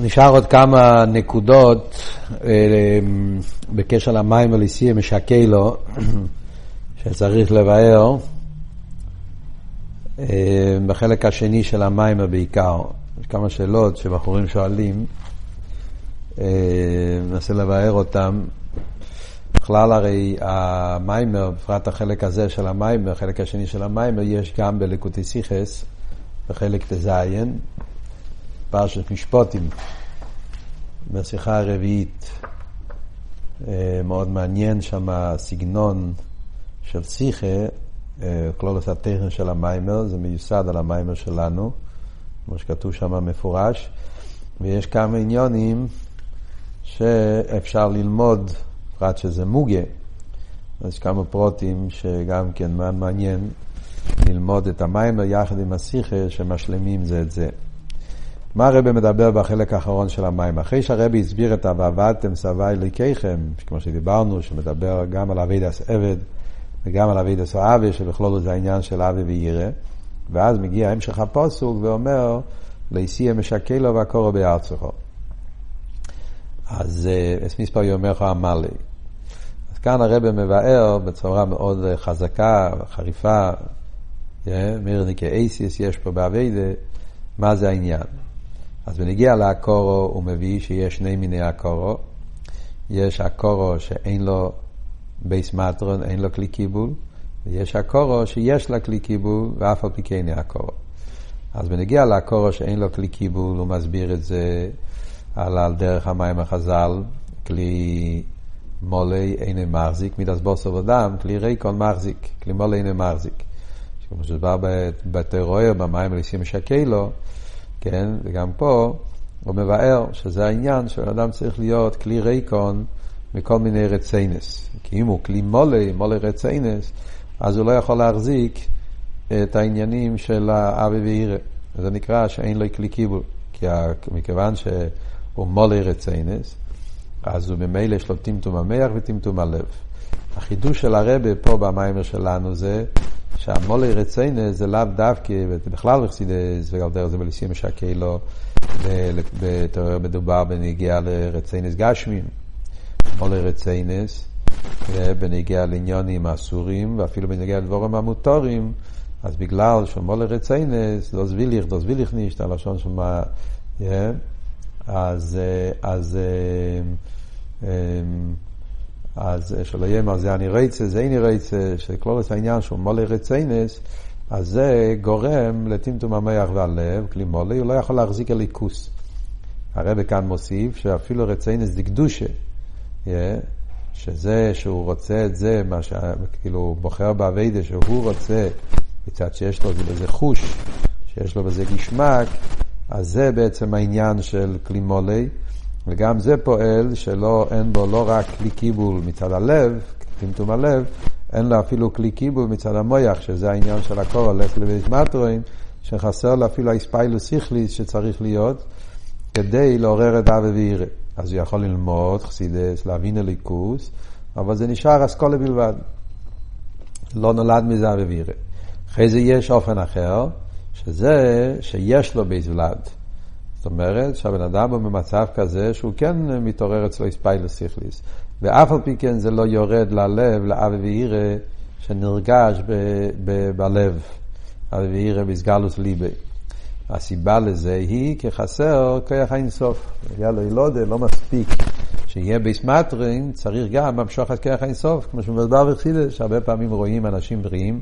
נשאר עוד כמה נקודות אה, בקשר למים וליסי משקי לו, שצריך לבאר אה, בחלק השני של המים בעיקר. יש כמה שאלות שבחורים שואלים, אה, ננסה לבאר אותם. בכלל הרי המיימר, בפרט החלק הזה של המיימר, החלק השני של המיימר, יש גם בלקוטי סיכס, בחלק ט"ז, פרשת משפוטים, בשיחה הרביעית. אה, מאוד מעניין שם הסגנון של שיחה, כלולוס אה, הטכן של המיימר, זה מיוסד על המיימר שלנו, כמו שכתוב שם מפורש, ויש כמה עניונים שאפשר ללמוד, פרט שזה מוגה, אז כמה פרוטים שגם כן מאוד מעניין ללמוד את המיימר יחד עם השיחה שמשלמים זה את זה. מה הרבי מדבר בחלק האחרון של המים? אחרי שהרבי הסביר את ה"ועבדתם סבי אלוקיכם", כמו שדיברנו, שמדבר גם על אבידס עבד וגם על אבידס אבי, שבכלול זה העניין של אבי וירא, ואז מגיע המשך הפוסוק ואומר, ליסי משקה לו והקורו בארצךו. אז אה, אס מספר יאמר לך אמר אז כאן הרבי מבאר בצורה מאוד חזקה, חריפה, אה, מירניקי אייסיס יש פה באביידה, מה זה העניין. אז בנגיע לאקורו הוא מביא שיש שני מיני הקורו. יש הקורו שאין לו בייס מטרון, אין לו כלי קיבול, ויש הקורו שיש לה כלי קיבול ואף על פי כן הקורו. אז בנגיע לקורו שאין לו כלי קיבול, הוא מסביר את זה על, על דרך המים החז"ל, כלי מולי אינו מחזיק, מידס בוסר ודם, כלי ריקון מחזיק, כלי מולי אינו מחזיק. כמו שדבר בתיאוריה, במים הליסים משקי לו, כן? וגם פה הוא מבאר שזה העניין שאדם צריך להיות כלי ריקון מכל מיני רציינס. כי אם הוא כלי מולי, מולי רציינס, אז הוא לא יכול להחזיק את העניינים של האבי ואירא. זה נקרא שאין לו כלי קיבול. כי מכיוון שהוא מולי רציינס, אז הוא ממילא יש לו טמטום המח וטמטום הלב. החידוש של הרבה פה במיימר שלנו זה שהמולי רציינס זה לאו דווקא, ובכלל בחסידס וגם דרך זה בליסים משקלו, בתיאוריה מדובר בנגיעה לרציינס גשמים. מולי רציינס, בנגיעה לעניונים אסורים, ואפילו בנגיעה לדבורים המוטורים, אז בגלל שמולי רציינס, לא זביליך, לא זביליך נישט, הלשון שם, אז, אז, אז שלא יהיה מה זה אני רצה, זה איני רצה, שכלולת העניין שהוא מולי רציינס, אז זה גורם לטמטום המח והלב, כלי מולי, הוא לא יכול להחזיק הליכוס. הרב כאן מוסיף שאפילו רציינס דקדושה, שזה שהוא רוצה את זה, מה שכאילו הוא בוחר באביידה שהוא רוצה, מצד שיש לו בזה חוש, שיש לו בזה גשמק, אז זה בעצם העניין של כלי מולי. וגם זה פועל שלא, אין בו לא רק כלי קיבול מצד הלב, טמטום הלב, אין לו אפילו כלי קיבול מצד המויח, שזה העניין של הכל הולך לבית מטרוין, שחסר לו אפילו האספיילוס סיכליס שצריך להיות, כדי לעורר את אבי וירא. אז הוא יכול ללמוד חסידס, להבין הליכוס, אבל זה נשאר אסכולה בלבד. לא נולד מזה אהבה ויראה. אחרי זה יש אופן אחר, שזה שיש לו בית ולד. זאת אומרת שהבן אדם הוא במצב כזה שהוא כן מתעורר אצלו התפעלות שכלית. ואף על פי כן זה לא יורד ללב, לאהבה ויראה, שנרגש ב- ב- בלב. אהבה ויראה בהתגלות ליבו. הסיבה לזה היא כי חסר כוח האינסוף. יאללה, ילודה, לא מספיק שיהיה ביסמטרין, צריך גם למשוך את כוח האינסוף, כמו שמדבר בחסידס, שהרבה פעמים רואים אנשים בריאים.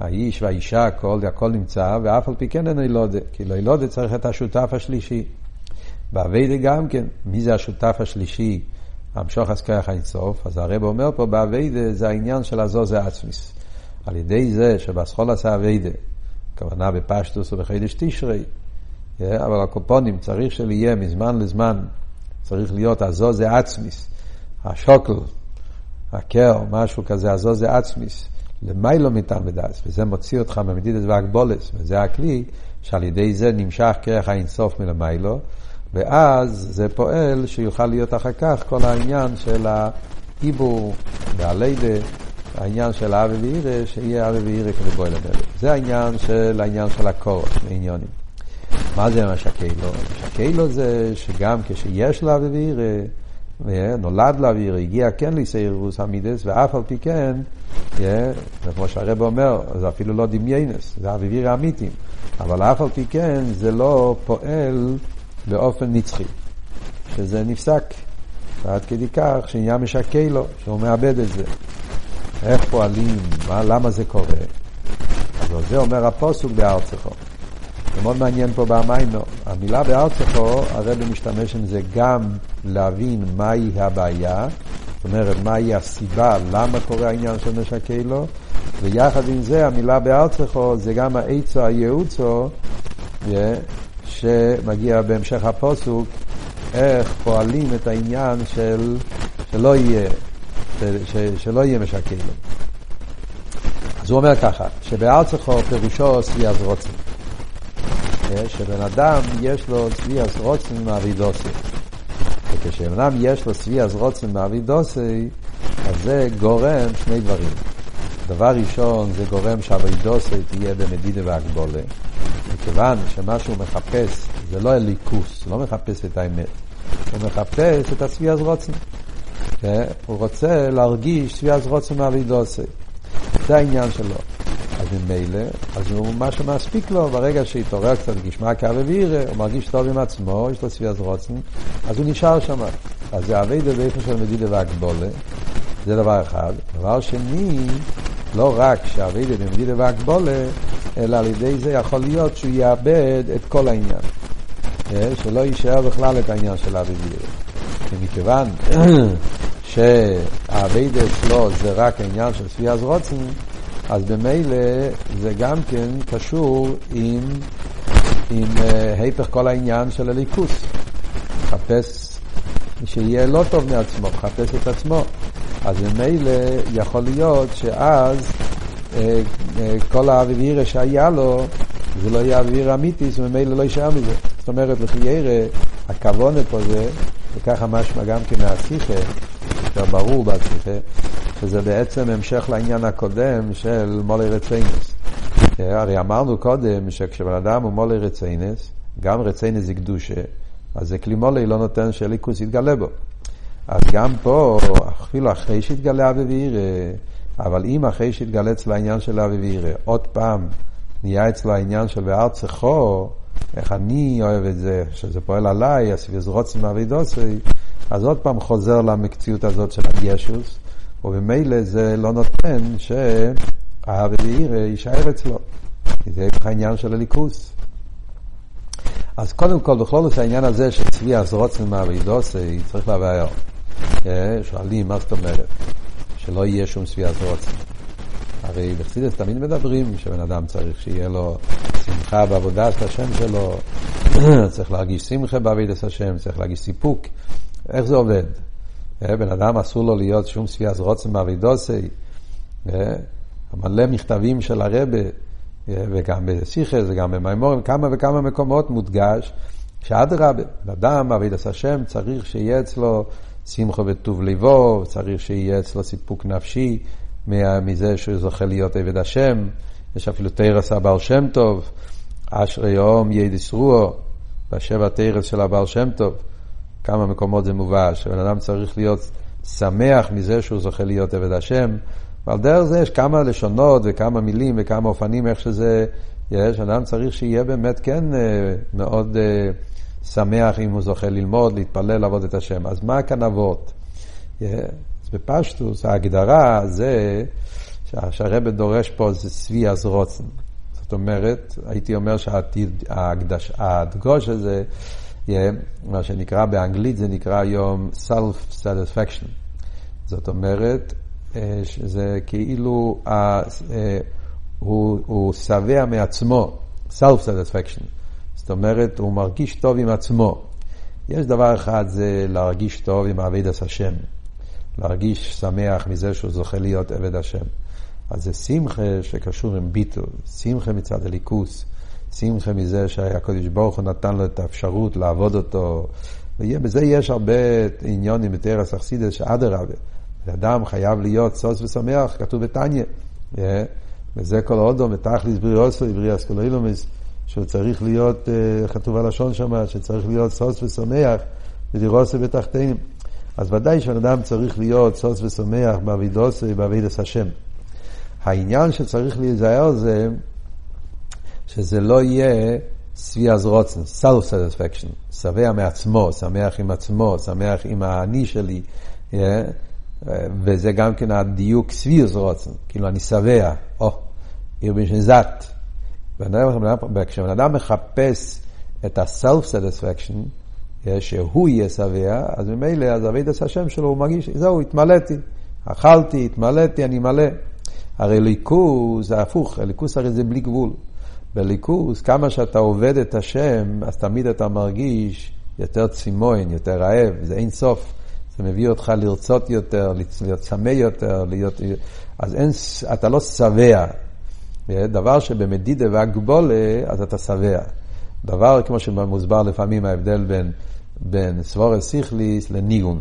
האיש והאישה, הכל, הכל נמצא, ואף על פי כן אין אילודה, כי לאילודה צריך את השותף השלישי. באביידה גם כן, מי זה השותף השלישי? המשוך הסכח האינסוף, אז הרב אומר פה באביידה זה העניין של הזוז עצמיס. על ידי זה שבסחול עשה אביידה, הכוונה בפשטוס ובחידש תשרי, אבל הקופונים צריך שיהיה מזמן לזמן, צריך להיות הזוז עצמיס, השוקל, הקר, משהו כזה, הזוז עצמיס. למיילו מטעם ודס, וזה מוציא אותך ממדידס והגבולס, וזה הכלי שעל ידי זה נמשך כרך האינסוף מלמיילו, ואז זה פועל שיוכל להיות אחר כך כל העניין של העיבור והלידה, העניין של האבי ואירא, שיהיה אבי ואירא בוא אל זה העניין של העניין של הקורות, העניונים. מה זה משקלו? משקלו זה שגם כשיש לה אוויר, נולד לה אוויר, הגיע כן ליסיירוס המידס, ואף על פי כן, כמו שהרב אומר, זה אפילו לא דמיינס, זה אוויר האמיתים, אבל אף על פי כן זה לא פועל באופן נצחי, שזה נפסק. ועד כדי כך שנהיה משקה לו, שהוא מאבד את זה. איך פועלים, מה, למה זה קורה? אז זה אומר הפוסוק בארצכו. זה מאוד מעניין פה במיינו. המילה בארצכו, הרב משתמש עם זה גם להבין מהי הבעיה, זאת אומרת, מהי הסיבה, למה קורה העניין של משקה לו, ויחד עם זה, המילה בארצכו זה גם העצו הייעוצו, שמגיע בהמשך הפוסוק, איך פועלים את העניין של שלא יהיה, שלא יהיה משקה לו. אז הוא אומר ככה, שבארצכו פירושו סביאז רוצן. שבן אדם יש לו סביאז רוצן מאבידוסי. וכשבן אדם יש לו סביאז רוצן מאבידוסי, אז זה גורם שני דברים. דבר ראשון, זה גורם שהאבידוסי תהיה במדידה והגבולה. מכיוון שמה שהוא מחפש זה לא הליכוס, הוא לא מחפש את האמת. הוא מחפש את הסביאז רוצן. הוא רוצה להרגיש סביאז רוצן מאבידוסי. זה העניין שלו. אז ממילא, אז הוא, מה שמספיק לו, ברגע שהתעורר קצת גשמע כאב וירא, הוא מרגיש טוב עם עצמו, יש לו סביאז רוצן, אז הוא נשאר שם. אז זה אבי באיפה של מדידה והגבולה, זה דבר אחד. דבר שני, לא רק שהאביידה במדידה והגבולה, אלא על ידי זה יכול להיות שהוא יאבד את כל העניין. אה, שלא יישאר בכלל את העניין של אבי וירא. ומכיוון שהאביידה שלו זה רק העניין של סביאז רוצן, אז במילא זה גם כן קשור עם, עם uh, היפך כל העניין של הליכוס. מחפש שיהיה לא טוב מעצמו, מחפש את עצמו. אז ממילא יכול להיות שאז uh, uh, כל האוויר שהיה לו, זה לא יהיה אוויר אמיתי, אז ממילא לא יישאר מזה. זאת אומרת, לפי ירא, הכוונה פה זה, וככה משמע גם כן מהשיחה, יותר ברור בשיחה, שזה בעצם המשך לעניין הקודם של מולי רציינס. הרי אמרנו קודם שכשבן אדם הוא מולי רציינס, גם רציינס זה קדושה, אז זה כלי מולי לא נותן שליכוס יתגלה בו. אז גם פה, אפילו אחרי שהתגלה אבי וירא, אבל אם אחרי שהתגלה אצל העניין של אבי וירא, עוד פעם נהיה אצלו העניין של בארצכו, איך אני אוהב את זה, שזה פועל עליי, הסביז רוצים אבידוסי, אז עוד פעם חוזר למקציות הזאת של הגשוס, ובמילא זה לא נותן שהאוויר יישאר אצלו. זה העניין של הליכוס. אז קודם כל, בכל זאת העניין הזה של צבי הזרוצן מאבידוסי, צריך להבהר. אה, שואלים, מה זאת אומרת? שלא יהיה שום צבי הזרוצן. הרי בחסידס תמיד מדברים שבן אדם צריך שיהיה לו שמחה בעבודת השם שלו, צריך להרגיש שמחה בעבודת השם, צריך להרגיש סיפוק. איך זה עובד? אה, בן אדם אסור לו להיות שום שביעס רוצן מאבידוסי. אה, מלא מכתבים של הרבה, אה, וגם בסיכס וגם במימורים, כמה וכמה מקומות מודגש שאדרבה, אדם, אבידס השם, צריך שיהיה אצלו שמחו וטוב ליבו, צריך שיהיה אצלו סיפוק נפשי מזה שהוא זוכה להיות עבד השם. יש אפילו תרס הבעל שם טוב, אשרי יום ידיס רועו, בשבע תרס של הבעל שם טוב. כמה מקומות זה מובא, שבן אדם צריך להיות שמח מזה שהוא זוכה להיות עבד השם, ועל דרך זה יש כמה לשונות וכמה מילים וכמה אופנים איך שזה יש, אדם צריך שיהיה באמת כן אה, מאוד אה, שמח אם הוא זוכה ללמוד, להתפלל, לעבוד את השם. אז מה כאן אבות? אז בפשטוס ההגדרה זה שהרבא דורש פה זה צבי אז רוצן. זאת אומרת, הייתי אומר שההדגוש הזה מה שנקרא באנגלית זה נקרא היום self-satisfaction. זאת אומרת, אה, שזה כאילו, אה, הוא, הוא שבע מעצמו, self-satisfaction. זאת אומרת, הוא מרגיש טוב עם עצמו. יש דבר אחד, זה להרגיש טוב עם עבד השם. להרגיש שמח מזה שהוא זוכה להיות עבד השם. אז זה שמחה שקשור עם ביטול, שמחה מצד הליכוס. שמחה מזה שהקדוש ברוך הוא נתן לו את האפשרות לעבוד אותו. ובזה יש הרבה עניונים בתרס אכסידס שאדרבה. אדם חייב להיות סוס ושמח, כתוב בתניא. וזה כל הודו, מתכליס בריאוסו, בריאס כל אילומס. שהוא צריך להיות, אה, כתוב הלשון שם, שצריך להיות סוס ושמח, ודירוסי בתחתינים. אז ודאי שבן אדם צריך להיות סוס ושמח באבידוסי, באבידס השם. העניין שצריך להיזהר זה שזה לא יהיה סביאז רוצן, self satisfaction, שבע מעצמו, שמח עם עצמו, שמח עם האני שלי, yeah? וזה גם כן הדיוק סביאז רוצן, כאילו אני שבע, או, עיר בן זת. כשבן אדם מחפש את ה-self satisfaction, שהוא יהיה שבע, אז ממילא, אז אבידס השם שלו, הוא מרגיש, זהו, התמלאתי, אכלתי, התמלאתי, אני מלא. הרי ליכוז זה הפוך, ליכוז הרי זה בלי גבול. בליכוז, כמה שאתה עובד את השם, אז תמיד אתה מרגיש יותר צימון, יותר רעב, זה אין סוף. זה מביא אותך לרצות יותר, להיות צמא יותר, להיות... אז אין, אתה לא שבע. דבר שבמדידה והגבולה, אז אתה שבע. דבר, כמו שמוסבר לפעמים, ההבדל בין, בין סבורס סיכליס לניגון.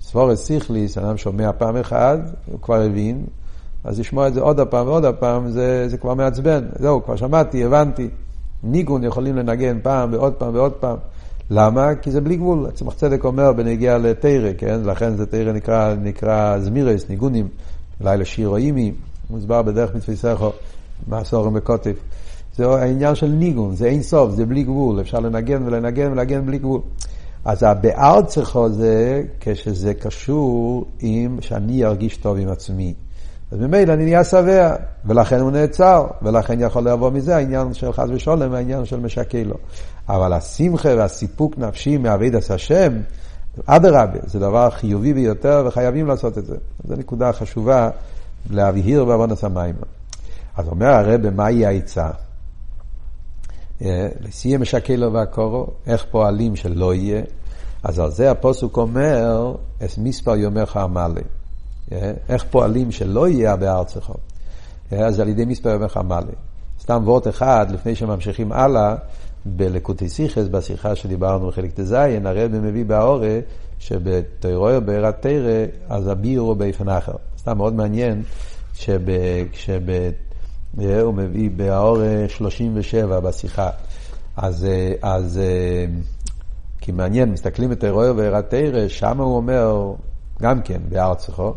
סבורס סיכליס, אדם שומע פעם אחת, הוא כבר הבין, אז לשמוע את זה עוד פעם ועוד פעם, זה, זה כבר מעצבן. זהו, כבר שמעתי, הבנתי. ניגון יכולים לנגן פעם ועוד פעם ועוד פעם. למה? כי זה בלי גבול. צמח צדק אומר בנגיע לתרא, כן? לכן זה תרא נקרא, נקרא זמירס, ניגונים, לילה שיר או אימי, מוסבר בדרך מתפיסךו, מעשורים בקוטף. זה העניין של ניגון, זה אין סוף, זה בלי גבול, אפשר לנגן ולנגן ולנגן בלי גבול. אז הבעל צריכו זה כשזה קשור עם שאני ארגיש טוב עם עצמי. אז ממילא אני נהיה שבע, ולכן הוא נעצר, ולכן יכול לבוא מזה העניין של חס ושלום, העניין של משקה לו. אבל השמחה והסיפוק נפשי מעביד השם, אדרבה, זה דבר חיובי ביותר וחייבים לעשות את זה. זו נקודה חשובה להבהיר בעוונס המים. אז אומר הרב, מהי העצה? אה, לסיים משקה לו והקורו, איך פועלים שלא יהיה? אז על זה הפוסוק אומר, אס מספר יומך עמלה. אה, איך פועלים שלא יהיה בארצך? אה, אז על ידי מספר יומך עמלה. סתם וורט אחד, לפני שממשיכים הלאה, בלקוטי סיכס, בשיחה שדיברנו בחלק ט"ז, הרב מביא באורה שבתוירוי בעירת תרא, אז הביר הוא באופן אחר. סתם מאוד מעניין שב... אה, הוא מביא באורה 37 בשיחה. אז, אז כי מעניין, מסתכלים את תוירוי בעירת תרא, שם הוא אומר, גם כן, בארצכו,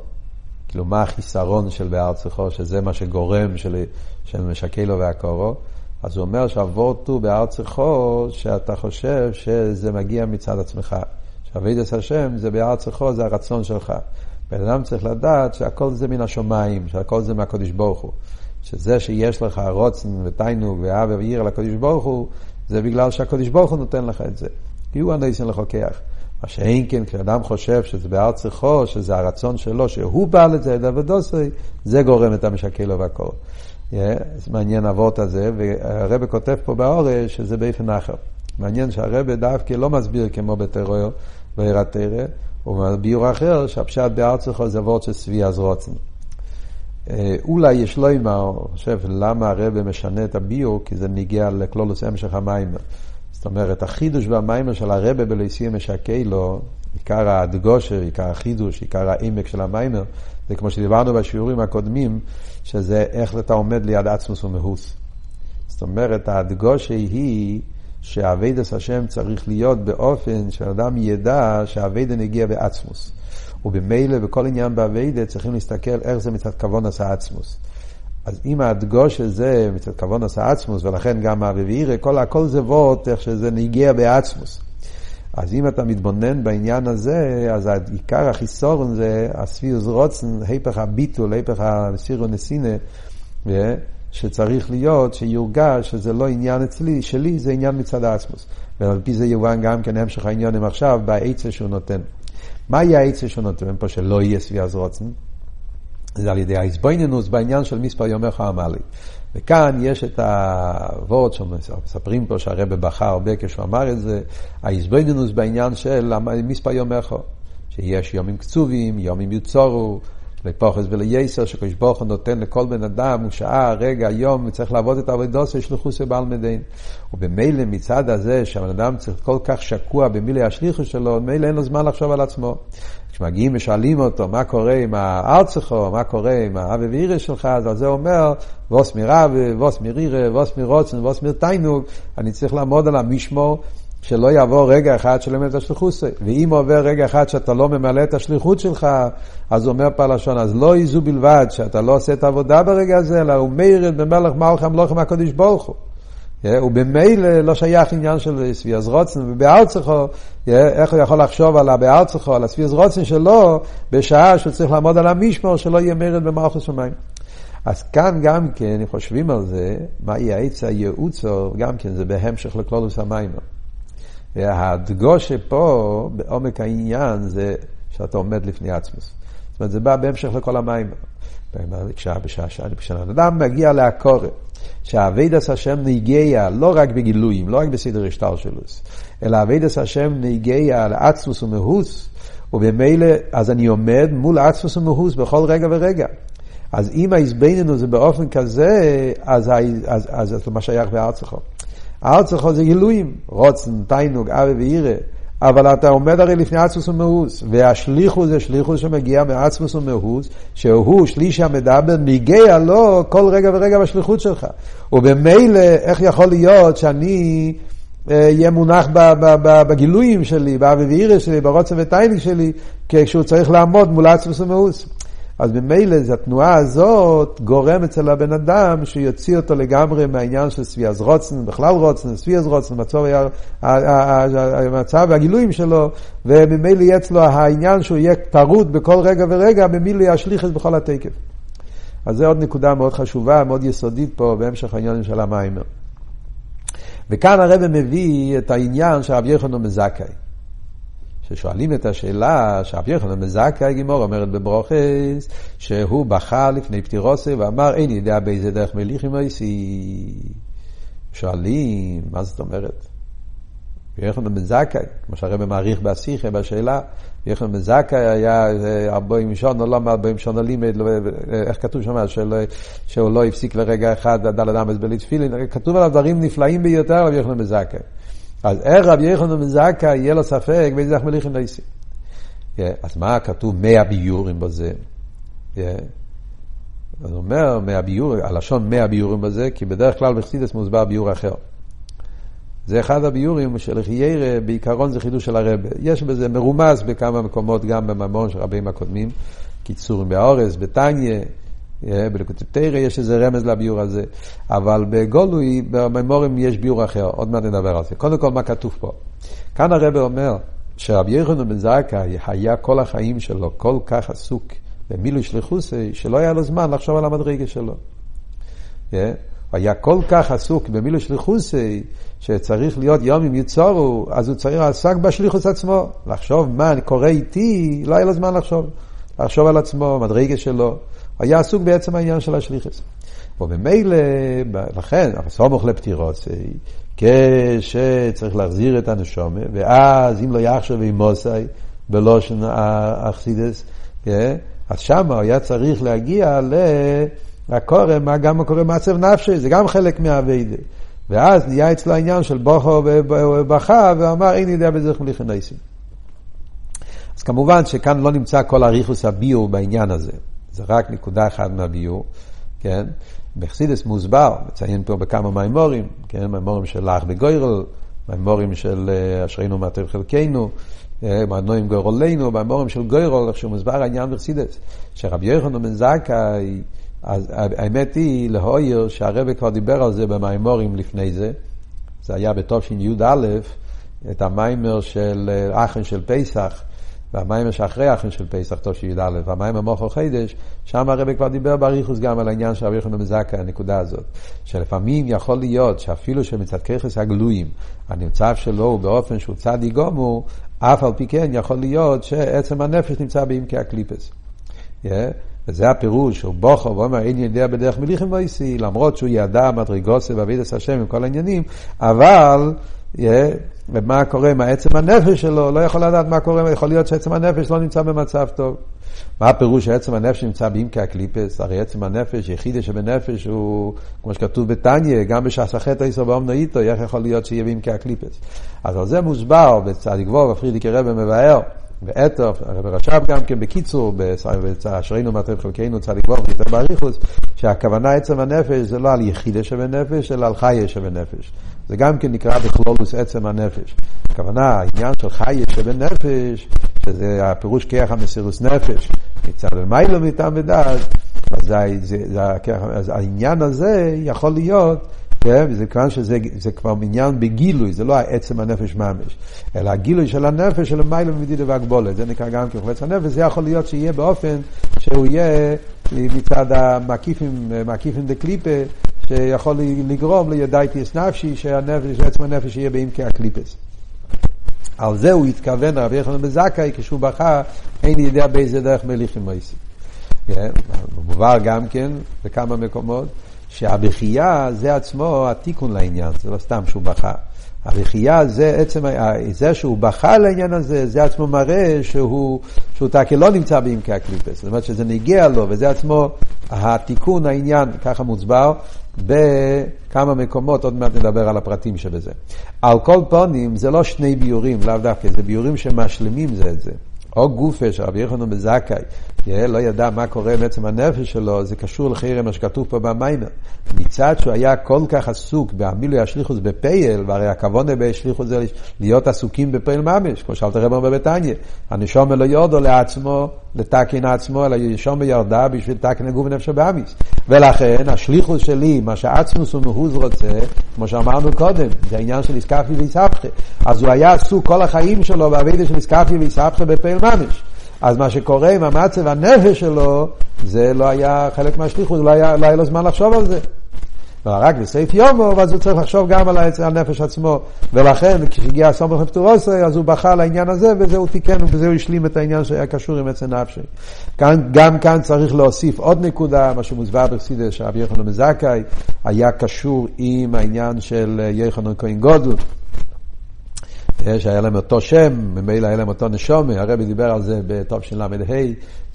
כאילו, מה החיסרון של בארצכו, שזה מה שגורם של, של משקלו והקורו? אז הוא אומר שהוורט הוא בארצכו, שאתה חושב שזה מגיע מצד עצמך. שאבידס השם זה בארצכו, זה הרצון שלך. בן אדם צריך לדעת שהכל זה מן השמיים, שהכל זה מהקודש ברוך הוא. שזה שיש לך רוצן ותיינוג ואהבה ועיר לקודש ברוך הוא, זה בגלל שהקודש ברוך הוא נותן לך את זה. כי הוא הנדסן לחוקח. מה שאין כן, כשאדם חושב שזה בארצכו, שזה הרצון שלו, שהוא בא לזה, דווסי, זה גורם את המשקה לו והכל. זה מעניין אבות הזה, והרבא כותב פה באורש שזה באופן אחר. מעניין שהרבא דווקא לא מסביר כמו בטרור, בעירת תרא, הוא מסביר אחר שהפשט בארצכו זה אבות של שביע אז רוצן. אה, אולי יש לו אימה, חושב, למה הרבא משנה את הביור, כי זה נגיע לכלולוס המשך המים. זאת אומרת, החידוש והמיימר של הרבה בליסי משקי לו, עיקר הדגושר, עיקר החידוש, עיקר העמק של המיימר, זה כמו שדיברנו בשיעורים הקודמים, שזה איך אתה עומד ליד עצמוס ומהוס. זאת אומרת, הדגושה היא שאביידס השם צריך להיות באופן שאדם ידע שאביידן הגיע בעצמוס. ובמילא בכל עניין באביידה צריכים להסתכל איך זה מצד כבון עשה עצמוס. אז אם ההדגוש הזה מצד כבון עשה עצמוס, ולכן גם הרביעירה, כל, הכל זה וורט, איך שזה נגיע בעצמוס. אז אם אתה מתבונן בעניין הזה, אז עיקר החיסורן זה הספירוס רוצן, היפך הביטול, היפך הסירו נסינה, שצריך להיות, שיורגש שזה לא עניין אצלי, שלי, זה עניין מצד העצמוס. ועל פי זה יובן גם כן המשך העניונים עכשיו, בעצה שהוא נותן. מהי העצה שהוא נותן פה שלא יהיה ספירוס רוצן? זה על ידי האיזבוינינוס בעניין של מספר יומך עמלי. וכאן יש את הוורד שמספרים פה שהרבא בכה הרבה כשהוא אמר את זה, האיזבוינינוס בעניין של מספר יומך, שיש יומים קצובים, יומים יוצורו, לפוחס ולייסר, שקדוש ברוך הוא נותן לכל בן אדם, שעה, רגע, יום, צריך לעבוד את העבודות של חוסר בעל מדין. ובמילא מצד הזה, שהבן אדם צריך כל כך שקוע במילי השליחו שלו, מילא אין לו זמן לחשוב על עצמו. כשמגיעים ושואלים אותו מה קורה עם הארצכו, מה קורה עם האבי ואירא שלך, אז על זה אומר, ווס מרבי, ווס מרירה, ווס מרוצן, ווס מרתיינוג, אני צריך לעמוד על המשמור. שלא יעבור רגע אחד שלא ממלא את השליחות. ואם עובר רגע אחד שאתה לא ממלא את השליחות שלך, אז אומר פרלשון, אז לא יזו בלבד שאתה לא עושה את העבודה ברגע הזה, אלא הוא מאירד במלך מלכם לוחם הקודש ברוך הוא. ובמילא לא שייך עניין של סביאס רוצן, ובארצכו, איך הוא יכול לחשוב על הבארצכו, על הסביאס רוצן שלו, בשעה שהוא צריך לעמוד על המשמור, שלא יהיה מרד במערכת שמיים. אז כאן גם כן, אם חושבים על זה, מה יהיה העץ הייעוצו, גם כן זה בהמשך לכלולוס המים. והדגושה פה, בעומק העניין, זה שאתה עומד לפני עצמוס. זאת אומרת, זה בא בהמשך לכל שעה, בשעה. אדם מגיע לעקורת, שהאבידס השם נגיע לא רק בגילויים, לא רק בסדר השטר שלו, אלא אבידס השם נגיע לעצמוס ומהוס, ובמילא, אז אני עומד מול עצמוס ומהוס בכל רגע ורגע. אז אם ההזבננו זה באופן כזה, אז, אז, אז, אז מה שייך בארצך. ארצך זה גילויים, רצון, תענוג, אהבה ויראה. אבל אתה עומד הרי לפני עצמות ומהות, והשליחות זה שליחות שמגיע מעצמות ומהות, שהוא שליש המדבר, נוגע לו כל רגע ורגע בשליחות שלך. ובמילא, איך יכול להיות שאני אהיה אה, מונח בגילויים שלי, באהבה ויראה שלי, ברצון ותענוג שלי, כשהוא צריך לעמוד מול עצמות ומהות. אז ממילא התנועה הזאת גורם אצל הבן אדם שיוציא אותו לגמרי מהעניין של סביאז רוצן, בכלל רוצן, סביאז רוצן, מצב, המצב והגילויים שלו, וממילא יהיה אצלו העניין שהוא יהיה טרוד בכל רגע ורגע, ממילא ישליך את בכל התקף. אז זו עוד נקודה מאוד חשובה, מאוד יסודית פה בהמשך העניינים של המיימר. וכאן הרב מביא את העניין של רבי יוחנן מזכאי. ששואלים את השאלה, שאבי יוחנן מזכאי גימור אומרת בברוכס, שהוא בכה לפני פטירוסי ואמר, אין יודע באיזה דרך מליכים הייסי. שואלים, מה זאת אומרת? יוחנן בן כמו שהרבא מעריך בשיחה, בשאלה, יוחנן בן זכאי היה ארבעים שון, או לא ארבעים שון הלימד, איך כתוב שם, שהוא לא הפסיק לרגע אחד, דל אדם בלית תפילין, כתוב עליו דברים נפלאים ביותר על יוחנן. אז איך רבי יחנן בן זכאי יהיה לו ספק באיזה דרך מליכים ניסים. אז מה כתוב מאה ביורים בזה? אז אומר מאה ביורים, הלשון מאה ביורים בזה, כי בדרך כלל בחסידס מוסבר ביור אחר. זה אחד הביורים של חיירה, בעיקרון זה חידוש של הרבה. יש בזה מרומז בכמה מקומות, גם בממון של רבים הקודמים, קיצורים באורס, בטניה, בלקוטטרא יש איזה רמז לביור הזה, אבל בגולוי, בממורים יש ביור אחר, עוד מעט נדבר על זה. קודם כל, מה כתוב פה? כאן הרב אומר שרבי יחנון בן זכאי היה כל החיים שלו כל כך עסוק במילוי שליחוסי, שלא היה לו זמן לחשוב על המדרגה שלו. הוא היה כל כך עסוק במילוי שליחוסי, שצריך להיות יום עם יצורו, אז הוא צריך לעסוק בשליחוס עצמו. לחשוב מה קורה איתי, לא היה לו זמן לחשוב. לחשוב על עצמו, מדרגה שלו. היה עסוק בעצם העניין של השליחס. וממילא, לכן, סמוך לפטירות, כשצריך להחזיר את הנשומה, ואז אם לא יחשוב עם מוסאי, בלושן אכסידס, אז שם הוא היה צריך להגיע לקורא, מה גם הקורא מעצב נפשי, זה גם חלק מהאביידה. ואז נהיה אצלו העניין של בוכו ובכה, ואמר, אין יודע בזה איך מליכי נסים. אז כמובן שכאן לא נמצא כל אריכוס הביור בעניין הזה. זה רק נקודה אחת מהביור, כן? בחסידס מוסבר, מציין פה בכמה מימורים, כן? מימורים של אח בגוירל, מימורים של אה, אשרינו מעטר חלקנו, אה, מנועים גורלנו, מימורים של גוירל, איך שהוא מוסבר העניין בחסידס, שרבי יוחנן בן זכאי, אז האמת היא להויר שהרבא כבר דיבר על זה במימורים לפני זה, זה היה בתש"י"א, את המיימר של אה, אחן של פסח, והמים שאחרי האחים של פסח תשי"א, והמים המוחו חידש, שם הרבי כבר דיבר באריכוס גם על העניין של רבי יוחנן מזקה, הנקודה הזאת. שלפעמים יכול להיות שאפילו שמצד ככס הגלויים, הנמצא שלו הוא באופן שהוא צד יגומו, אף על פי כן יכול להיות שעצם הנפש נמצא בעמקי הקליפס. Yeah. וזה הפירוש, הוא בוכר ואומר, אין יודע בדרך מליכים ואיסי, למרות שהוא ידע מדרגוסי ואבידס השם עם כל העניינים, אבל Yeah, ומה קורה עם העצם הנפש שלו, לא יכול לדעת מה קורה, יכול להיות שעצם הנפש לא נמצא במצב טוב. מה הפירוש שעצם הנפש נמצא בעמקי הקליפס? הרי עצם הנפש, יחידה שבנפש הוא, כמו שכתוב בתניא, גם בשעס החטא איסו באומנו איתו, איך יכול להיות שיהיה בעמקי הקליפס? אז על זה מוסבר בצדיק ווב, הפרידיקי רבי מבאר, באתוף, הרב רש"ב גם כן בקיצור, אשרינו מטר חלקנו צדיק ווב, יותר באריכוס, שהכוונה עצם הנפש זה לא על יחידה שבנפש, אלא על חיה שבנפש. זה גם כן נקרא בכלולוס עצם הנפש. הכוונה, העניין של חיה שבנפש, שזה הפירוש כיח המסירוס נפש, מצד למיילו מטעם ודעת, אז, זה, זה, זה, אז העניין הזה יכול להיות כן? וזה כיוון שזה כבר עניין בגילוי, זה לא עצם הנפש ממש, אלא הגילוי של הנפש של מיילא ומדידה והגבולת, זה נקרא גם כחולץ הנפש, זה יכול להיות שיהיה באופן שהוא יהיה מצד המקיפים, מקיפים דקליפה, שיכול לגרום לידייטיס נפשי, שהנפש, עצם הנפש יהיה בעמקי הקליפס. על זה הוא התכוון, רבי יחנן בזכאי, כשהוא בכה, אין יודע באיזה דרך מליכים מויסי. כן? מובהר גם כן בכמה מקומות, שהבכייה זה עצמו התיקון לעניין, זה לא סתם שהוא בכה. הבכייה זה עצם, זה שהוא בכה לעניין הזה, זה עצמו מראה שהוא, שהוא תקי לא נמצא בעמקי הקליפס. זאת אומרת שזה נגיע לו, וזה עצמו התיקון, העניין, ככה מוצבר, בכמה מקומות, עוד מעט נדבר על הפרטים שבזה. על כל פונים, זה לא שני ביורים, לאו דווקא, זה ביורים שמשלימים זה את זה. או גופה שרבי יחנון בזכאי, לא ידע מה קורה עם עצם הנפש שלו, זה קשור לחרם מה שכתוב פה במיימר. מצד שהוא היה כל כך עסוק בעמילוי השליחוס בפייל, והרי הכוונה בשליחוס זה להיות עסוקים בפייל ממש, כמו שאלת רבר בביתניה. הנשום לא יורדו לעצמו, לתקן עצמו, אלא ישום בירדה בשביל תקן הגוף ונפש באמיס. ולכן השליחוס שלי, מה שעצמוס ומהוז רוצה, כמו שאמרנו קודם, זה העניין של איסקפי ואיסבכה. אז הוא היה עסוק כל החיים שלו בעבידה של איסקפי ואיסבכה בפייל ממש. אז מה שקורה עם המצב הנפש שלו, זה לא היה חלק מהשליחות, לא לא היה לו זמן לחשוב על זה. רק בסעיף יומו, אז הוא צריך לחשוב גם על הנפש עצמו. ולכן, כשהגיע הסומך לפטורוסי, אז הוא בכה על העניין הזה, וזה הוא תיקן, ובזה הוא השלים את העניין שהיה קשור עם עצם נפשי. כאן, גם כאן צריך להוסיף עוד נקודה, מה שמוסבר בחסידס, שרבי יוחנן מזכאי היה קשור עם העניין של יוחנן כהן גודל. שהיה להם אותו שם, ממילא היה להם אותו נשומה, הרבי דיבר על זה בטוב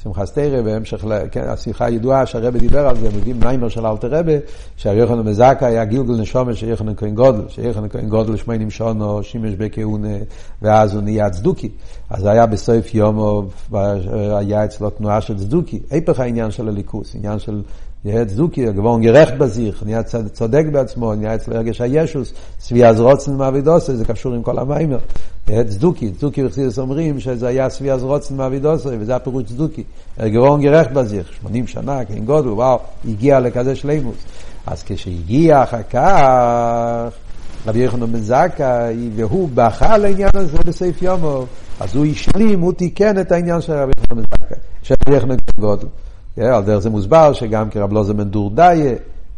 של ל"ה, שמחה סתירה, בהמשך, כן, השיחה הידועה שהרבי דיבר על זה, מביאים מיימר של אלתר רבי, שהיוחנן מזקה היה גילגל נשומה של יוחנן כהן גודל, שיוחנן כהן גודל שמיינים שונו, שימש בכהונה, ואז הוא נהיה צדוקי. אז היה בסוף יום, היה אצלו תנועה של צדוקי, היפך העניין של הליכוס, עניין של נהיה צדוקי, גבורן גרחט בזיך, נהיה צודק בעצמו, נהיה אצל רגש הישוס, סבי אז רוצן מעבידוסי, זה קשור עם כל המיימר. צדוקי, צדוקי וחסידס אומרים שזה היה סבי אז רוצן מעבידוסי, וזה הפירוש צדוקי. גבורן גרחט בזיך, 80 שנה, כן גודל, וואו, הגיע לכזה שלימוס. אז כשהגיע אחר כך, רבי יחנון בן זכאי, והוא בכה על העניין הזה בסעיף יומו, אז הוא השלים, הוא תיקן את העניין של רבי יחנון בן זכאי, של רבי יחנון בן גודל. על דרך זה מוסבר שגם כרב לוזר מנדור דיה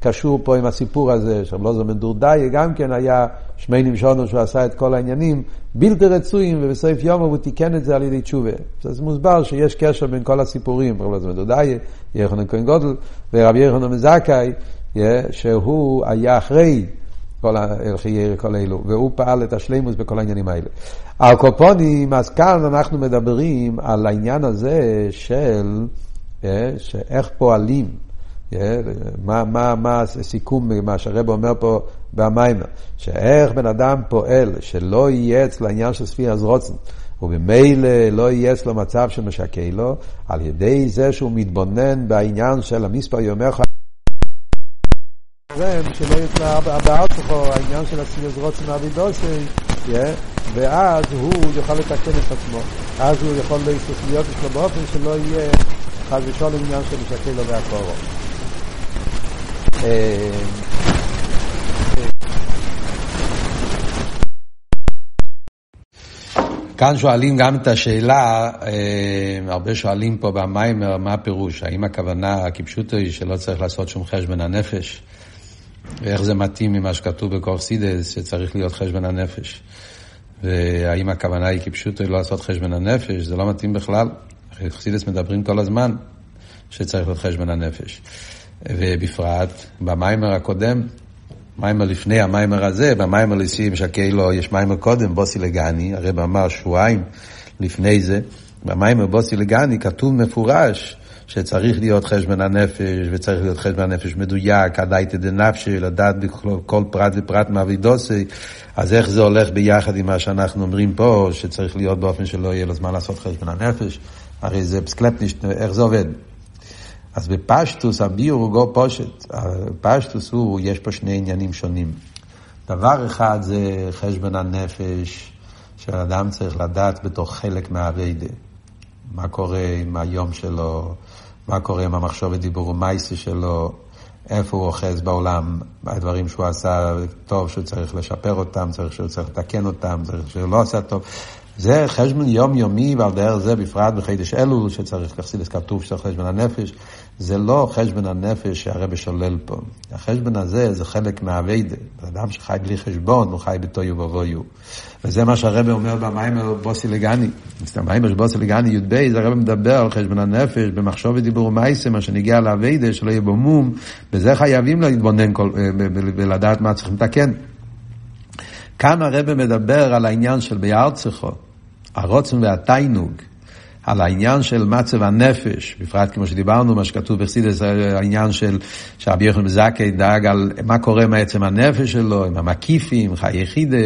קשור פה עם הסיפור הזה, שרב לוזר מנדור דיה גם כן היה שמי נמשונו שהוא עשה את כל העניינים בלתי רצויים ובסעיף יום הוא תיקן את זה על ידי תשובה. זה מוסבר שיש קשר בין כל הסיפורים, רב לוזר מנדור דיה, יחנן כהן גודל ורבי יחנן מזכאי, שהוא היה אחרי כל הלכי כל אלו, והוא פעל את השלימוס בכל העניינים האלה. על קופונים, אז כאן אנחנו מדברים על העניין הזה של שאיך פועלים, מה, מה, מה הסיכום, מה שהרב אומר פה במיימר, שאיך בן אדם פועל, שלא יהיה אצל העניין של ספיר אז רוצן, וממילא לא יהיה אצלו מצב שמשקה לו, על ידי זה שהוא מתבונן בעניין של המספר חיים. שלא הבעל שלך, העניין של הספיר אז רוצן אבידוסי, ואז הוא יוכל לתקן את עצמו. אז הוא יכול להיות אצלו באופן שלא יהיה חס ושלום עניין של לו והקורו. כאן שואלים גם את השאלה, הרבה שואלים פה במיימר, מה הפירוש? האם הכוונה כפשוטו היא שלא צריך לעשות שום חשבון הנפש? ואיך זה מתאים ממה שכתוב בקורסידס, שצריך להיות חשבון הנפש? והאם הכוונה היא כפשוטו לא לעשות חשבון הנפש? זה לא מתאים בכלל. חסידס מדברים כל הזמן שצריך להיות חשבון הנפש. ובפרט, במיימר הקודם, מיימר לפני המיימר הזה, במיימר לסיים שקלו יש מיימר קודם, בוסי לגני, הרב אמר שבועיים לפני זה, במיימר בוסי לגני כתוב מפורש שצריך להיות חשבון הנפש, וצריך להיות חשבון הנפש מדויק, הדייתא דנפשי, לדעת בכל פרט ופרט מעבידוסי, אז איך זה הולך ביחד עם מה שאנחנו אומרים פה, שצריך להיות באופן שלא יהיה לו זמן לעשות חשבון הנפש, הרי זה פסקלפניש, איך זה עובד? אז בפשטוס הביור הוא גו פושט. פשטוס הוא, יש פה שני עניינים שונים. דבר אחד זה חשבון הנפש, שאדם צריך לדעת בתוך חלק מהאביידה. מה קורה עם היום שלו, מה קורה עם המחשוב ודיבור ומייסי שלו, איפה הוא אוחז בעולם, הדברים שהוא עשה טוב, שהוא צריך לשפר אותם, צריך שהוא צריך לתקן אותם, צריך שהוא לא עשה טוב. זה חשבון יומיומי, ועל דרך זה בפרט בחידש אלול, שצריך לחסידס כתוב של חשבון הנפש, זה לא חשבון הנפש שהרבא שולל פה. החשבון הזה זה חלק מהאביידה. אדם שחי בלי חשבון, הוא חי בתויו ובויו. וזה מה שהרבא אומר במיימר בוסי לגני. במיימר בוסי לגני י"ב, הרבא מדבר על חשבון הנפש, במחשוב ודיבור ומייסה, מה שנגיע לאביידה, שלא יהיה בו מום, בזה חייבים להתבונן ולדעת מה צריכים לתקן. כאן הרבא מדבר על העניין של ביארצחו, הרוצן והתיינוג. על העניין של מצב הנפש, בפרט כמו שדיברנו, מה שכתוב בחסידס, העניין של שרבי יוחנן בזקי דאג על מה קורה עם עצם הנפש שלו, עם המקיפים, חיי יחידה.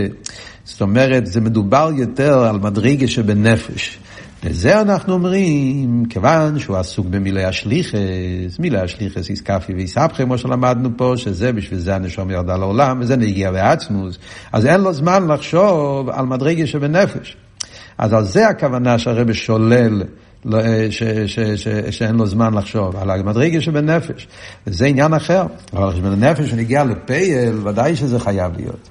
זאת אומרת, זה מדובר יותר על מדרגה שבנפש. לזה אנחנו אומרים, כיוון שהוא עסוק במילי השליחס, מילי השליחס איסקפי ואיסבכי, כמו שלמדנו פה, שזה בשביל זה הנשום ירדה לעולם, וזה נגיע בעצמוס, אז אין לו זמן לחשוב על מדרגה שבנפש. אז על זה הכוונה שהרבא שולל. לא, אה, ש, ש, ש, שאין לו זמן לחשוב, על המדרגה שבנפש. וזה עניין אחר. אבל כשבנפש נגיע לפייל, ודאי שזה חייב להיות.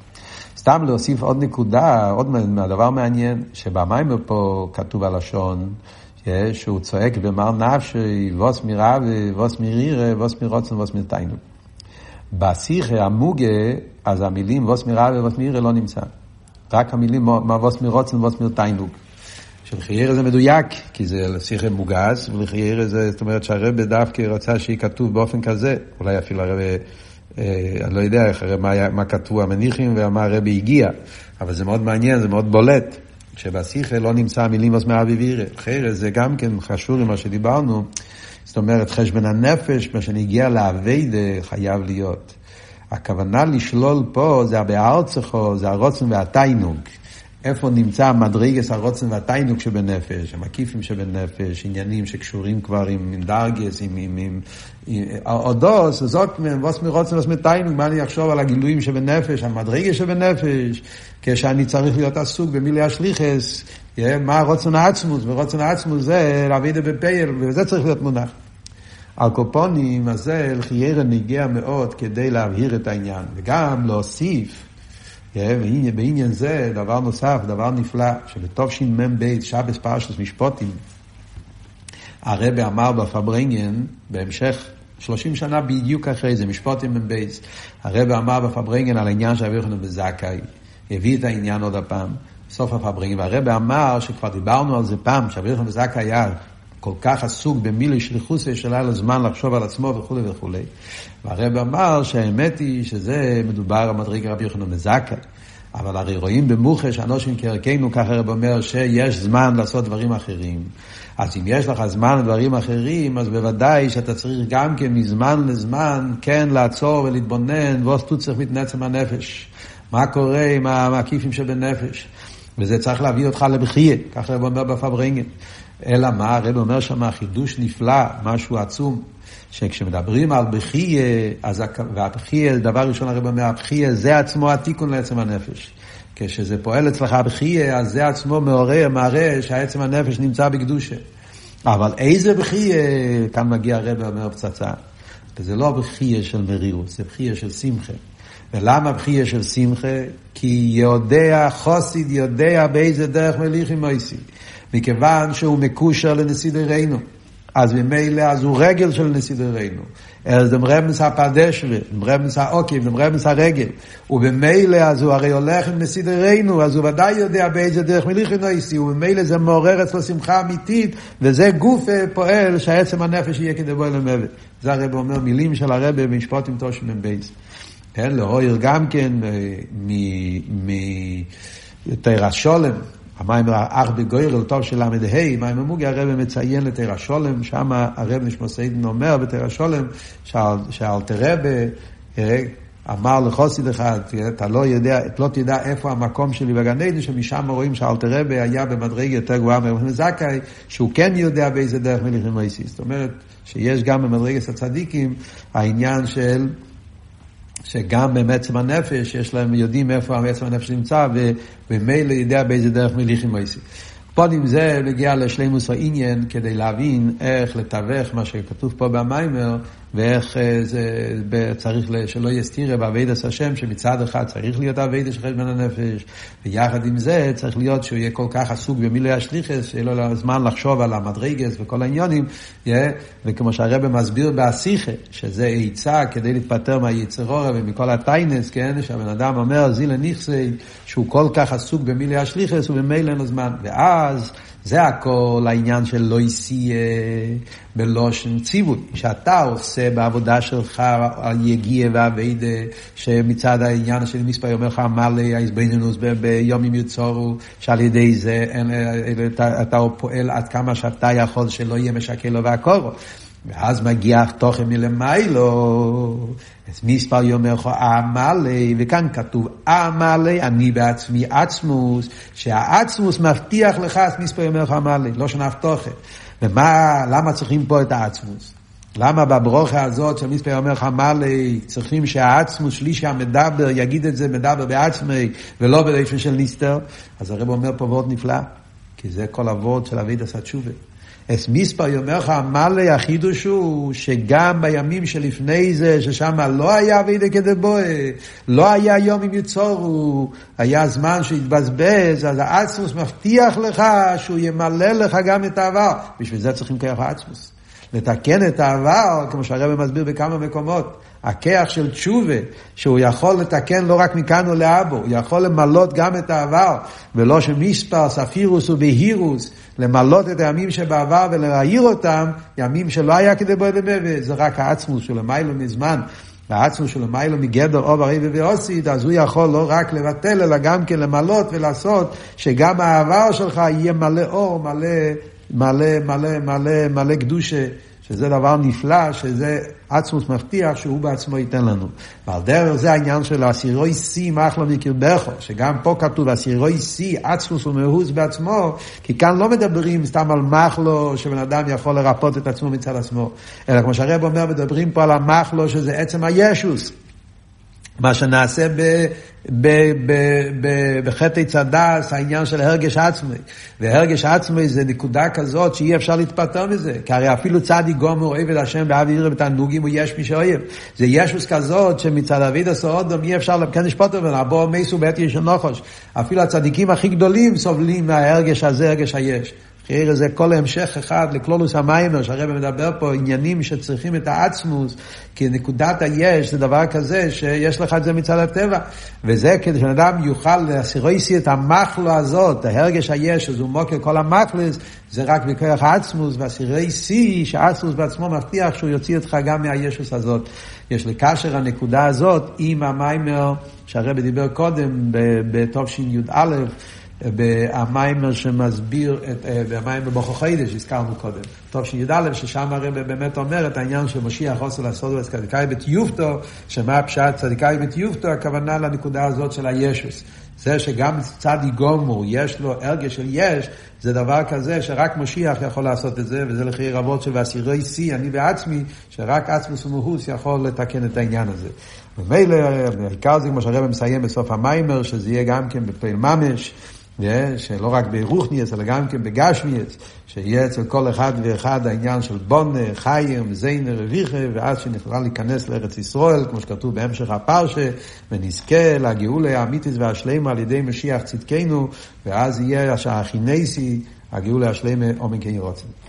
סתם להוסיף עוד נקודה, עוד דבר מעניין, שבמיימר פה כתוב הלשון, שהוא צועק במר נפשי, ווס מירה ווס מירירה, ווס מירוצן ווס מירתיינו. בשיחה המוגה, אז המילים ווס מירה וווס מירירה לא נמצא. רק המילים ווס מירוצן ווס מירתיינוג. שלחיירה זה מדויק, כי זה שיחה מוגז, ולחיירה זה, זאת אומרת שהרבא דווקא רצה שיהיה כתוב באופן כזה, אולי אפילו הרבא, אה, אני לא יודע איך, מה, מה כתבו המניחים ומה הרבא הגיע, אבל זה מאוד מעניין, זה מאוד בולט. שבשיחה לא נמצא המילים אז מהאביבירה. חיירה זה גם כן חשוב למה שדיברנו, זאת אומרת חשבון הנפש, מה שנגיע לאביידה חייב להיות. הכוונה לשלול פה זה הבארצחו, זה הרוצן והתיינוג. איפה נמצא מדרגס הרוצן והתיינוג שבנפש, המקיפים שבנפש, עניינים שקשורים כבר עם, דרגס, עם, עם, עם, אודוס, זאת ווס מרוצן ווס מתיינוג, מה אני אחשוב על הגילויים שבנפש, המדרגס שבנפש, כשאני צריך להיות עסוק במילי השליחס, מה הרוצן העצמוס, ורוצן העצמוס זה להביא את זה בפייל, וזה צריך להיות מונח. על קופונים הזה לחיירה נגיע מאוד כדי להבהיר את העניין, וגם להוסיף, בעניין זה דבר נוסף, דבר נפלא, שבתשמ"ב, שבס פרשס משפוטים, הרבי אמר בפברנגן, בהמשך, 30 שנה בדיוק אחרי זה, משפוטים מ"ב, הרבי אמר בפברנגן על העניין של אביחנו בזכאי, הביא את העניין עוד הפעם, סוף הפברנגן, והרבי אמר שכבר דיברנו על זה פעם, שאביחנו בזכאי היה כל כך עסוק במילי שליחוסי שהיה לו זמן לחשוב על עצמו וכולי וכולי. והרב אמר שהאמת היא שזה מדובר מדרגה רבי יוחנן מזקה. אבל הרי רואים במוחש אנושים כערכנו, ככה הרב אומר, שיש זמן לעשות דברים אחרים. אז אם יש לך זמן לדברים אחרים, אז בוודאי שאתה צריך גם כן מזמן לזמן כן לעצור ולהתבונן, ועוד צריך מתנצם הנפש. מה קורה עם המקיפים שבנפש? וזה צריך להביא אותך לבחייה, ככה הרב אומר בפברנגן. אלא מה, הרב אומר שם חידוש נפלא, משהו עצום, שכשמדברים על בחייה, אז והבחייה, דבר ראשון הרב אומר, הבחייה זה עצמו התיקון לעצם הנפש. כשזה פועל אצלך בחייה, אז זה עצמו מעורר, מראה שהעצם הנפש נמצא בקדושה. אבל איזה בחייה, כאן מגיע הרב אומר פצצה. וזה לא בחייה של מרירות, זה בחייה של שמחה. ולמה בחייה של שמחה? כי יודע, חוסיד יודע באיזה דרך מליכים מויסי. מכיוון שהוא מקושר לנסידרנו. אז ממילא, אז הוא רגל של נסידרנו. אז דם רמס הפדשווה, דם רמס העוקים, דם רמס הרגל. ובמילא, אז הוא הרי הולך עם נסידרנו, אז הוא ודאי יודע באיזה דרך מליכי נויסי, ובמילא זה מעורר אצלו שמחה אמיתית, וזה גוף פועל שהעצם הנפש יהיה כדי בוא למוות. זה הרב אומר, מילים של הרב במשפט עם תושם בייס. כן, לאויר גם כן מתרס שולם, המים אך בגוירל טוב של ל"ה, מים המוגי הרב מציין לתרא שולם, שם הרב נשמוסיידן אומר בתרא שולם, שאלתרבה אמר לחוסיד אחד, אתה לא יודע, לא תדע איפה המקום שלי בגן עדן, שמשם רואים שאלתרבה היה במדרג יותר גבוהה מרבן זכאי, שהוא כן יודע באיזה דרך מליכים מייסי. זאת אומרת, שיש גם במדרגת הצדיקים העניין של שגם בעצם הנפש, יש להם, יודעים איפה בעצם הנפש נמצא, וממילא יודע באיזה דרך מליכים מייסי. פודים זה מגיע לשלימוס העניין כדי להבין איך לתווך מה שכתוב פה במיימר ואיך אה, זה צריך שלא יסתירה בעבידת השם שמצד אחד צריך להיות עבידת של חשבון הנפש ויחד עם זה צריך להיות שהוא יהיה כל כך עסוק במילוי השליחס שיהיה לו זמן לחשוב על המדרגס וכל העניונים וכמו שהרבא מסביר בהסיכה שזה עצה כדי להתפטר מהיצרורה ומכל הטיינס כן? שהבן אדם אומר זילה נכסי שהוא כל כך עסוק במילוי השליחס ובמילא אין לו זמן. ואז זה הכל העניין של לא יסיה בלושן ציווי, שאתה עושה בעבודה שלך על יגיע ואביידה, שמצד העניין של מספר אומר לך מלא ההזבנינוס ביומים יצורו, שעל ידי זה אתה, אתה פועל עד כמה שאתה יכול שלא יהיה משקר לו והקורו. ואז מגיע תוכן מלמיילו, אז מספר יאמר לך עמלי, וכאן כתוב עמלי, אני בעצמי עצמוס, שהעצמוס מבטיח לך, אז מספר יאמר לך עמלי, לא שנף תוכן. ומה, למה צריכים פה את העצמוס? למה בברוכה הזאת של מספר אומר לך מלי, צריכים שהעצמוס שלישי המדבר יגיד את זה מדבר בעצמי ולא בלשון של ניסטר? אז הרב אומר פה וורט נפלא, כי זה כל הוורד של אביד עשה מספר יאמר לך, מלא החידוש הוא שגם בימים שלפני זה, ששם לא היה וידא כדבואה, לא היה יום עם יצורו, היה זמן שהתבזבז, אז האצמוס מבטיח לך שהוא ימלא לך גם את העבר. בשביל זה צריכים כוח האצמוס. לתקן את העבר, כמו שהרבא מסביר בכמה מקומות. הכיח של תשובה, שהוא יכול לתקן לא רק מכאן ולאבו, הוא יכול למלות גם את העבר, ולא שמספר ספירוס ובהירוס, למלות את הימים שבעבר ולהעיר אותם, ימים שלא היה כדי בוא ובבה, זה רק העצמוס של המיילו מזמן. העצמוס של המיילו מגדר אוב הרי ואוסית, אז הוא יכול לא רק לבטל, אלא גם כן למלות ולעשות, שגם העבר שלך יהיה מלא אור, מלא, מלא, מלא, מלא, מלא קדושה. שזה דבר נפלא, שזה עצמוס מבטיח שהוא בעצמו ייתן לנו. ועל דרך זה העניין של אסירוי שיא מחלו מקרבכו, שגם פה כתוב אסירוי שיא עצמוס ומאוס בעצמו, כי כאן לא מדברים סתם על מחלו שבן אדם יכול לרפות את עצמו מצד עצמו, אלא כמו שהרב אומר, מדברים פה על המחלו שזה עצם הישוס. מה שנעשה בחטא צדס, העניין של הרגש עצמי. והרגש עצמי זה נקודה כזאת שאי אפשר להתפטר מזה. כי הרי אפילו צדי גומר את השם באבי ירא בתענוגים הוא יש מי שאוהב. זה ישוס כזאת שמצד אביד הסעודום אי אפשר כן לשפוט ממנו. הבוא מייסו בעת יש נוחוש. אפילו הצדיקים הכי גדולים סובלים מההרגש הזה, הרגש היש. חיירה זה כל המשך אחד לקלולוס המיימר, שהרבא מדבר פה עניינים שצריכים את העצמוס, כי נקודת היש זה דבר כזה שיש לך את זה מצד הטבע. וזה כדי שבן אדם יוכל להסירויסי את המחלו הזאת, ההרגש היש, הוא מוקר כל המחלס, זה רק בכוח העצמוס, והסירויסי, שהעצמוס בעצמו מבטיח שהוא יוציא אותך גם מהישוס הזאת. יש לקשר הנקודה הזאת עם המיימר שהרבא דיבר קודם, בתש"י"א, במיימר שמסביר, את, אה, במיימר בכוחיידש, שהזכרנו קודם. טוב שי"א, ששם הרי באמת אומר את העניין של משיח עושה לעשות את צדיקאי בתיובתו, שמה הפשט צדיקאי בתיובתו, הכוונה לנקודה הזאת של הישוס. זה שגם צדי גומור יש לו הרגש של יש, זה דבר כזה שרק משיח יכול לעשות את זה, וזה לחיי רבות של ואסירי שיא, אני בעצמי, שרק עצמוס ומהוס יכול לתקן את העניין הזה. ומילא, העיקר זה כמו שהרבא מסיים בסוף המיימר, שזה יהיה גם כן בפעיל ממש. שלא רק ברוכניאס, אלא גם כן בגשמיאס, שיהיה אצל כל אחד ואחד העניין של בונה, חיים, זיינר, רוויחה, ואז שנוכל להיכנס לארץ ישראל, כמו שכתוב בהמשך הפרשה, ונזכה לגאולה האמיתית והשלמה על ידי משיח צדקנו, ואז יהיה שהכינסי, הגאולה השלמה עומק רוצים.